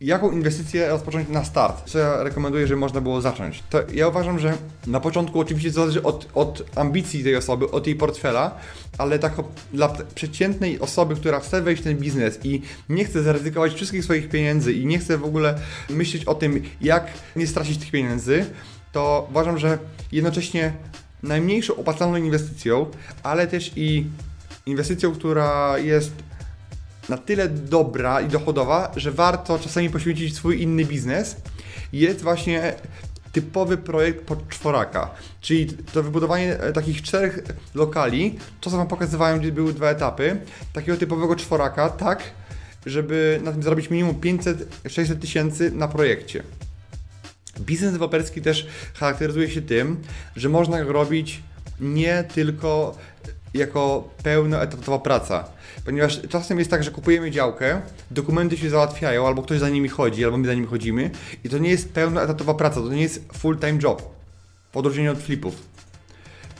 Jaką inwestycję rozpocząć na start? Co ja rekomenduję, że można było zacząć? To ja uważam, że na początku oczywiście zależy od, od ambicji tej osoby, od jej portfela, ale tak dla przeciętnej osoby, która chce wejść w ten biznes i nie chce zaryzykować wszystkich swoich pieniędzy i nie chce w ogóle myśleć o tym, jak nie stracić tych pieniędzy, to uważam, że jednocześnie najmniejszą opłacalną inwestycją, ale też i inwestycją, która jest na tyle dobra i dochodowa, że warto czasami poświęcić swój inny biznes, jest właśnie typowy projekt pod czworaka, czyli to wybudowanie e, takich czterech lokali, to co Wam pokazywałem, gdzie były dwa etapy, takiego typowego czworaka, tak, żeby na tym zarobić minimum 500-600 tysięcy na projekcie. Biznes deweloperski też charakteryzuje się tym, że można go robić nie tylko jako pełnoetatowa praca. Ponieważ czasem jest tak, że kupujemy działkę, dokumenty się załatwiają, albo ktoś za nimi chodzi, albo my za nimi chodzimy i to nie jest pełnoetatowa praca, to nie jest full-time job. W odróżnieniu od flipów.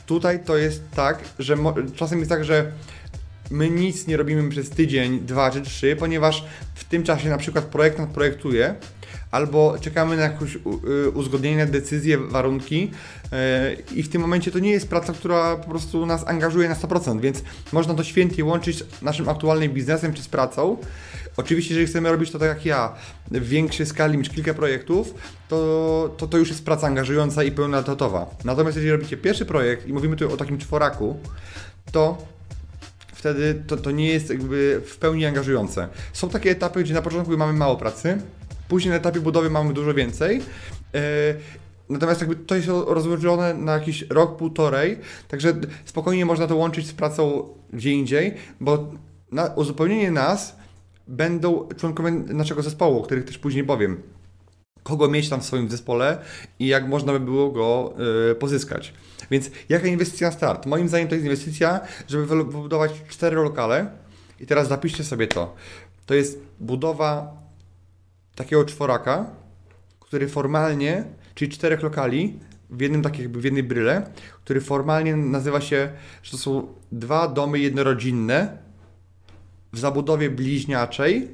Tutaj to jest tak, że czasem jest tak, że my nic nie robimy przez tydzień, dwa czy trzy, ponieważ w tym czasie na przykład projektant projektuje, albo czekamy na jakieś y, uzgodnienie, decyzje, warunki y, i w tym momencie to nie jest praca, która po prostu nas angażuje na 100%, więc można to świętnie łączyć z naszym aktualnym biznesem czy z pracą. Oczywiście, jeżeli chcemy robić to tak jak ja, w większej skali niż kilka projektów, to, to, to już jest praca angażująca i pełnotatowa. Natomiast jeżeli robicie pierwszy projekt i mówimy tu o takim czworaku, to wtedy to, to nie jest jakby w pełni angażujące. Są takie etapy, gdzie na początku mamy mało pracy, Później na etapie budowy mamy dużo więcej. E, natomiast jakby to jest rozłożone na jakiś rok, półtorej, także spokojnie można to łączyć z pracą gdzie indziej, bo na uzupełnienie nas będą członkowie naszego zespołu, o których też później powiem. Kogo mieć tam w swoim zespole i jak można by było go y, pozyskać. Więc jaka inwestycja na start? Moim zdaniem to jest inwestycja, żeby wybudować cztery lokale. I teraz zapiszcie sobie to. To jest budowa takiego czworaka, który formalnie, czyli czterech lokali, w jednym tak jakby w jednej bryle, który formalnie nazywa się, że to są dwa domy jednorodzinne w zabudowie bliźniaczej,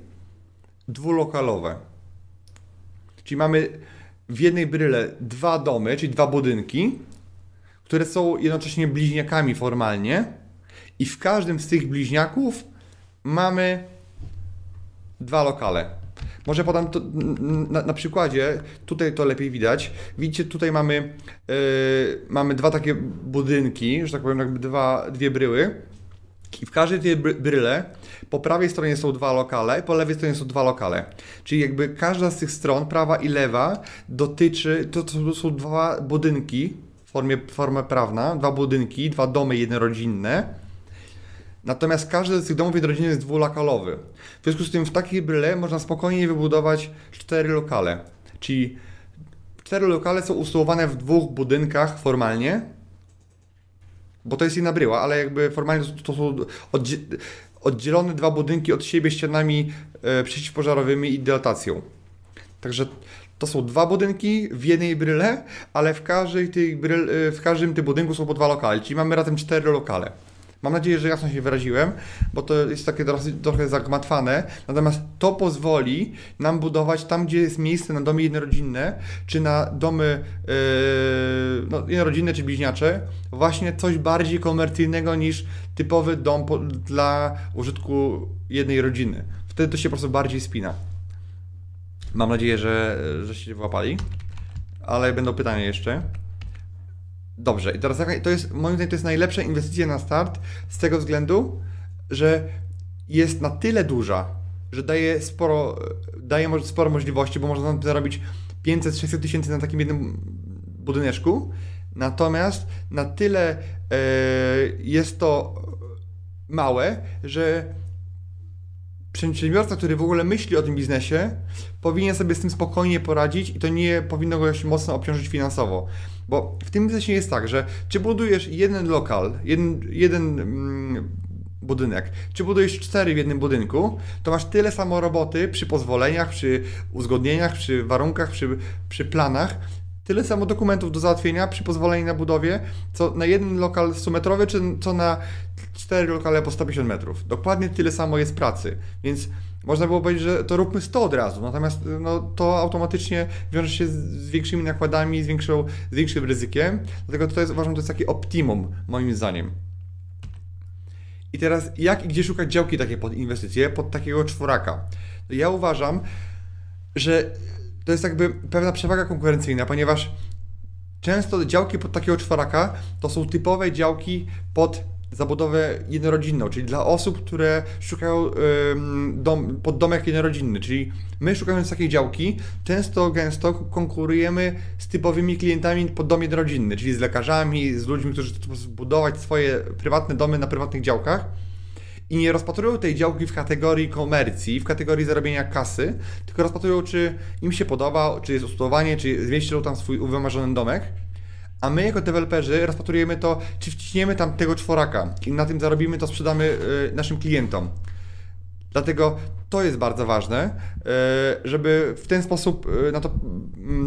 dwulokalowe. Czyli mamy w jednej bryle dwa domy, czyli dwa budynki, które są jednocześnie bliźniakami formalnie i w każdym z tych bliźniaków mamy dwa lokale. Może podam to na, na, przykładzie, tutaj to lepiej widać. Widzicie, tutaj mamy, yy, mamy dwa takie budynki, że tak powiem, jakby dwa, dwie bryły. I w każdej tej bryle po prawej stronie są dwa lokale, po lewej stronie są dwa lokale. Czyli jakby każda z tych stron, prawa i lewa, dotyczy, to, to są dwa budynki w formie, formie prawna, dwa budynki, dwa domy jednorodzinne Natomiast każdy z tych domów jednorodzinnych jest dwulokalowy. W związku z tym w takiej bryle można spokojnie wybudować cztery lokale. Czyli cztery lokale są usytuowane w dwóch budynkach formalnie, bo to jest jedna bryła, ale jakby formalnie to, są oddzielone dwa budynki od siebie ścianami e, przeciwpożarowymi i dilatacją. Także to są dwa budynki w jednej bryle, ale w, każdej tej e, w każdym tym budynku są po dwa lokale, czyli mamy razem cztery lokale. Mam nadzieję, że jasno się wyraziłem, bo to jest takie trochę zagmatwane. Natomiast to pozwoli nam budować tam, gdzie jest miejsce na domy jednorodzinne, czy na domy yy, no, jednorodzinne czy bliźniacze, właśnie coś bardziej komercyjnego niż typowy dom po, dla użytku jednej rodziny. Wtedy to się po prostu bardziej spina. Mam nadzieję, że, że się wyłapali. Ale będą pytania jeszcze. Dobrze, i teraz to jest, moim zdaniem, to jest najlepsza inwestycja na start z tego względu, że jest na tyle duża, że daje sporo, daje sporo możliwości, bo można zarobić 500-600 tysięcy na takim jednym budyneczku. Natomiast na tyle e, jest to małe, że przedsiębiorca, który w ogóle myśli o tym biznesie, powinien sobie z tym spokojnie poradzić i to nie powinno go się mocno obciążyć finansowo. Bo w tym biznesie jest tak, że czy budujesz jeden lokal, jeden, jeden mm, budynek, czy budujesz cztery w jednym budynku, to masz tyle samo roboty przy pozwoleniach, przy uzgodnieniach, przy warunkach, przy, przy planach, tyle samo dokumentów do załatwienia przy pozwoleniu na budowie, co na jeden lokal 100 metrowy, czy co na cztery lokale po 150 metrów. Dokładnie tyle samo jest pracy, więc można było powiedzieć, że to róbmy 100 od razu, natomiast no, to automatycznie wiąże się z, większymi nakładami, z, większą, z większym ryzykiem, dlatego to jest, uważam, to jest takie optimum, moim zdaniem. I teraz jak i gdzie szukać działki takie pod inwestycje, pod takiego czworaka? Ja uważam, że to jest jakby pewna przewaga konkurencyjna, ponieważ często działki pod takiego czworaka to są typowe działki pod zabudowę jednorodzinną, czyli dla osób, które szukają dom, pod domek jednorodzinny, czyli my szukając takiej działki, często gęsto konkurujemy z typowymi klientami pod dom jednorodzinny, czyli z lekarzami, z ludźmi, którzy chcą budować swoje prywatne domy na prywatnych działkach i nie rozpatrują tej działki w kategorii komercji, w kategorii zarobienia kasy, tylko rozpatrują, czy im się podoba, czy jest usytuowanie, czy zmieścił tam swój wymarzony domek. A my jako deweloperzy rozpatrujemy to, czy wciśniemy tam tego czworaka i na tym zarobimy, to sprzedamy y, naszym klientom. Dlatego to jest bardzo ważne, y, żeby w ten sposób y, na to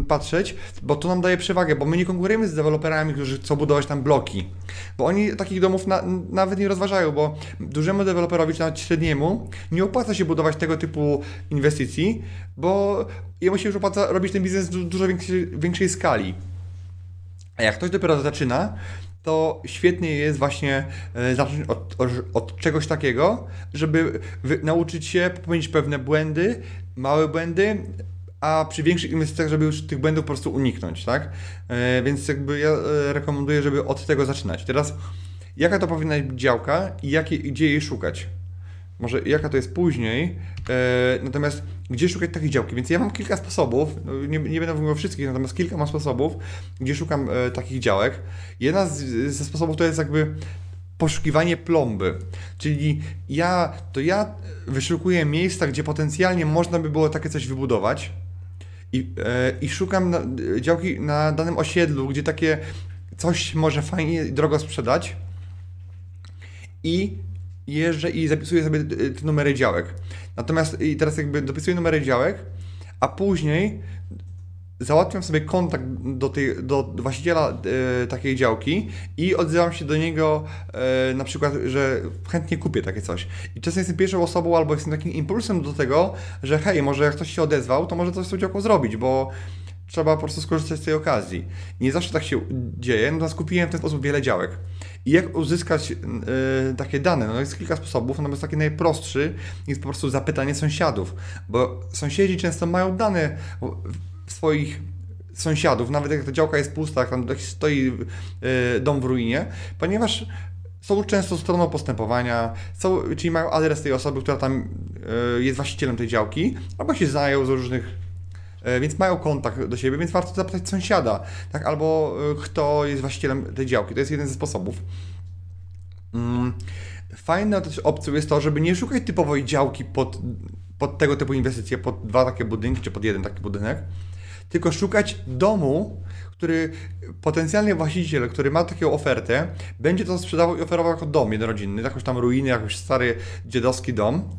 patrzeć, bo to nam daje przewagę, bo my nie konkurujemy z deweloperami, którzy chcą budować tam bloki, bo oni takich domów na, nawet nie rozważają, bo dużemu deweloperowi, czy nawet średniemu, nie opłaca się budować tego typu inwestycji, bo jemu się już opłaca robić ten biznes w dużo większej, większej skali. A jak ktoś dopiero zaczyna, to świetnie jest właśnie e, zacząć od, od czegoś takiego, żeby nauczyć się popełnić pewne błędy, małe błędy, a przy większych inwestycjach, żeby już tych błędów po prostu uniknąć, tak? E, więc jakby ja e, rekomenduję, żeby od tego zaczynać. Teraz, jaka to powinna być działka i jakie, gdzie jej szukać? Może jaka to jest później, natomiast gdzie szukać takiej działki. Więc ja mam kilka sposobów, nie, nie będę mówił o wszystkich, natomiast kilka mam sposobów, gdzie szukam e, takich działek. Jedna z, ze sposobów to jest jakby poszukiwanie plomby. Czyli ja, to ja wyszukuję miejsca, gdzie potencjalnie można by było takie coś wybudować i, e, i szukam na, działki na danym osiedlu, gdzie takie coś może fajnie drogo sprzedać i jeżdżę i zapisuję sobie te numery działek. Natomiast i teraz jakby dopisuję numery działek, a później załatwiam sobie kontakt do, tej, do właściciela e, takiej działki i odzywam się do niego e, na przykład, że chętnie kupię takie coś. I czasem jestem pierwszą osobą albo jestem takim impulsem do tego, że hej, może jak ktoś się odezwał, to może coś z tą działką zrobić, bo trzeba po prostu skorzystać z tej okazji. Nie zawsze tak się dzieje, natomiast kupiłem w ten sposób wiele działek. I jak uzyskać y, takie dane? No jest kilka sposobów, natomiast taki najprostszy jest po prostu zapytanie sąsiadów, bo sąsiedzi często mają dane swoich sąsiadów, nawet jak ta działka jest pusta, jak tam stoi y, dom w ruinie, ponieważ są często stroną postępowania, są, czyli mają adres tej osoby, która tam y, jest właścicielem tej działki, albo się znają z różnych E, więc mają kontakt do siebie, więc warto zapytać sąsiada, tak, albo kto jest właścicielem tej działki. To jest jeden ze sposobów. Mm. Fajną też opcją jest to, żeby nie szukać typowej działki pod, pod tego typu inwestycje, pod dwa takie budynki, czy pod jeden taki budynek, tylko szukać domu, który potencjalnie właściciel, który ma taką ofertę, będzie to sprzedawał i oferował jako dom jednorodzinny, jakąś tam ruiny, jakiś stary dziadowski dom,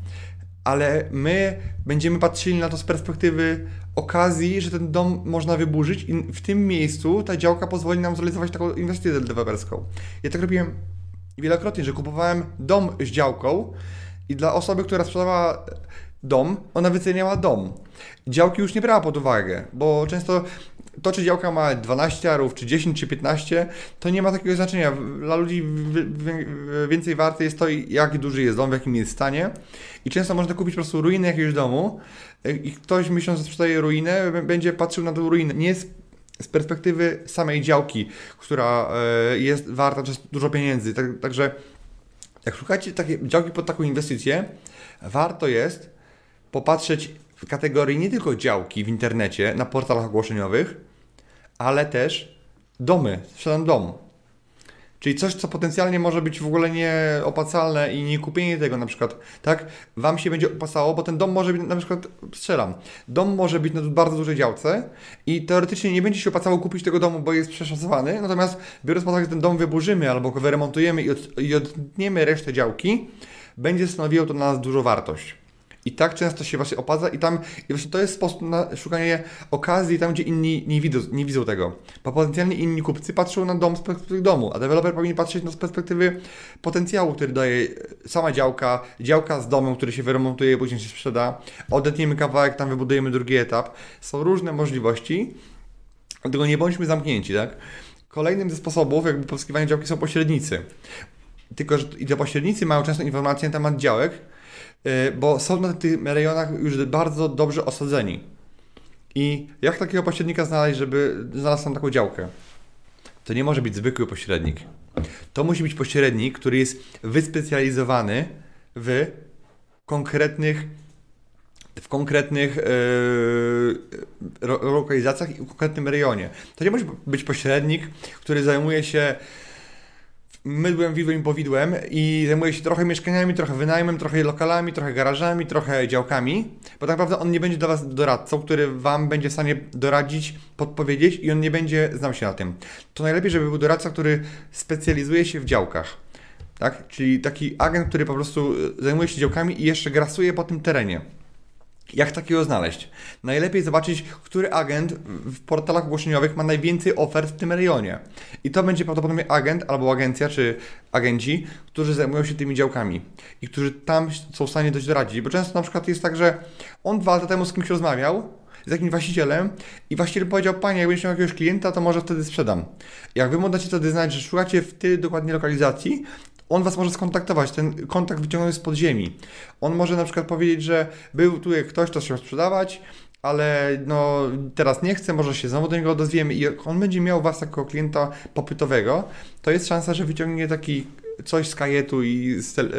ale my będziemy patrzyli na to z perspektywy okazji, że ten dom można wyburzyć i w tym miejscu ta działka pozwoli nam zrealizować taką inwestycję deweloperską. Ja tak robiłem wielokrotnie, że kupowałem dom z działką i dla osoby, która sprzedawała dom, ona wyceniała dom. Działki już nie brała pod uwagę, bo często to, czy działka ma 12 arów, czy 10, czy 15, to nie ma takiego znaczenia. Dla ludzi więcej warte jest to, jak duży jest dom, w jakim jest stanie. I często można kupić po prostu ruinę jakiegoś domu i ktoś myśląc, że sprzedaje ruinę, będzie patrzył na tę ruinę. Nie z, z perspektywy samej działki, która e, jest warta dużo pieniędzy. Tak, także jak szukacie działki pod taką inwestycję, warto jest popatrzeć w kategorii nie tylko działki w internecie, na portalach ogłoszeniowych, ale też domy, sprzedam dom. Czyli coś, co potencjalnie może być w ogóle nieopłacalne i nie kupienie tego na przykład, tak? Wam się będzie opłacało, bo ten dom może być, na przykład, strzelam, dom może być na bardzo dużej działce i teoretycznie nie będzie się opłacało kupić tego domu, bo jest przeszacowany, natomiast biorąc pod uwagę, że ten dom wyburzymy albo go wyremontujemy i, od, i resztę działki, będzie stanowiło to dla nas dużą wartość. I tak często się właśnie opadza i tam, i właśnie to jest sposób na szukanie okazji tam, gdzie inni nie widzą, nie widzą tego. Bo potencjalnie inni kupcy patrzą na dom z perspektywy domu, a deweloper powinien patrzeć z perspektywy potencjału, który daje sama działka, działka z domem, który się wyremontuje i później się sprzeda, odetniemy kawałek, tam wybudujemy drugi etap. Są różne możliwości, dlatego nie bądźmy zamknięci, tak? Kolejnym ze sposobów jakby pozyskiwania działki są pośrednicy. Tylko, że i te pośrednicy mają często informacje na temat działek, bo są na tych rejonach już bardzo dobrze osadzeni. I jak takiego pośrednika znaleźć, żeby znalazł tam taką działkę? To nie może być zwykły pośrednik. To musi być pośrednik, który jest wyspecjalizowany w konkretnych w konkretnych yy, lokalizacjach i w konkretnym rejonie. To nie może być pośrednik, który zajmuje się mydłem, widłem i powidłem i zajmuje się trochę mieszkaniami, trochę wynajmem, trochę lokalami, trochę garażami, trochę działkami, bo tak naprawdę on nie będzie dla Was doradcą, który Wam będzie w stanie doradzić, podpowiedzieć i on nie będzie znał się na tym. To najlepiej, żeby był doradca, który specjalizuje się w działkach. Tak? Czyli taki agent, który po prostu zajmuje się działkami i jeszcze grasuje po tym terenie. Jak takiego znaleźć? Najlepiej zobaczyć, który agent w portalach ogłoszeniowych ma najwięcej ofert w tym rejonie. I to będzie prawdopodobnie agent albo agencja, czy agenci, którzy zajmują się tymi działkami i którzy tam są w stanie dość doradzić. Bo często na przykład jest tak, że on dwa lata temu z kimś rozmawiał, z jakimś właścicielem i właściciel powiedział, panie, jak będziesz miał jakiegoś klienta, to może wtedy sprzedam. Jak wy mu dacie wtedy znać, że szukacie w tej dokładnie lokalizacji, on Was może skontaktować, ten kontakt wyciągnął z podziemi. On może na przykład powiedzieć, że był tu ktoś, kto chciał sprzedawać, ale no teraz nie chce, może się znowu do niego odezwiemy i jak on będzie miał Was jako klienta popytowego, to jest szansa, że wyciągnie taki coś z kajetu i z, te, yy,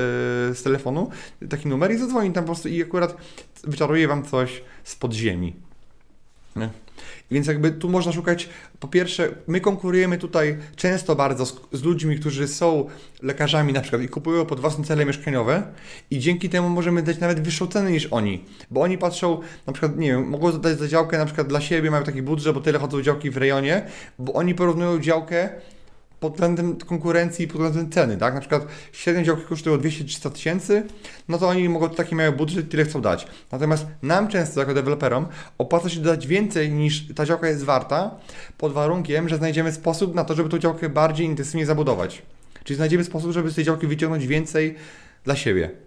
z telefonu, taki numer i zadzwoni tam po prostu i akurat wyczaruje Wam coś z podziemi. Nie? Więc jakby tu można szukać, po pierwsze, my konkurujemy tutaj często bardzo z, z, ludźmi, którzy są lekarzami na przykład i kupują pod własne cele mieszkaniowe i dzięki temu możemy dać nawet wyższą cenę niż oni, bo oni patrzą, na przykład, nie wiem, mogą zadać za działkę na przykład dla siebie, mają taki budżet, bo tyle chodzą działki w rejonie, bo oni porównują działkę pod względem konkurencji i pod względem ceny, tak? Na przykład średnie działki kosztują 200-300 tysięcy, no to oni mogą taki mają budżet, tyle chcą dać. Natomiast nam często, jako deweloperom, opłaca się dać więcej niż ta działka jest warta, pod warunkiem, że znajdziemy sposób na to, żeby tą działkę bardziej intensywnie zabudować. Czyli znajdziemy sposób, żeby z tej działki wyciągnąć więcej dla siebie.